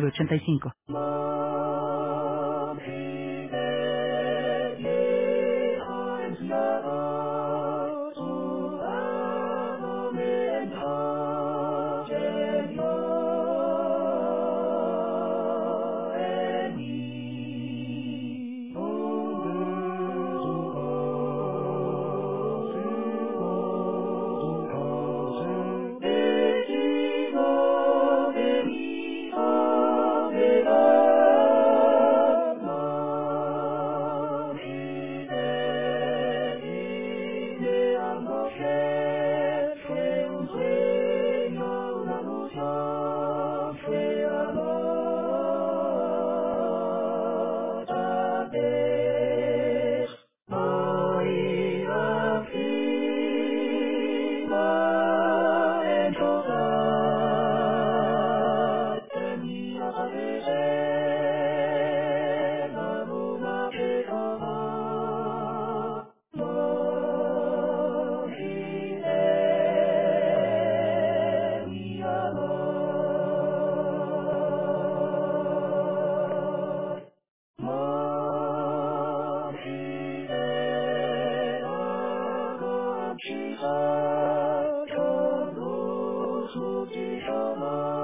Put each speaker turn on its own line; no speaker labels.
906985. Shalom.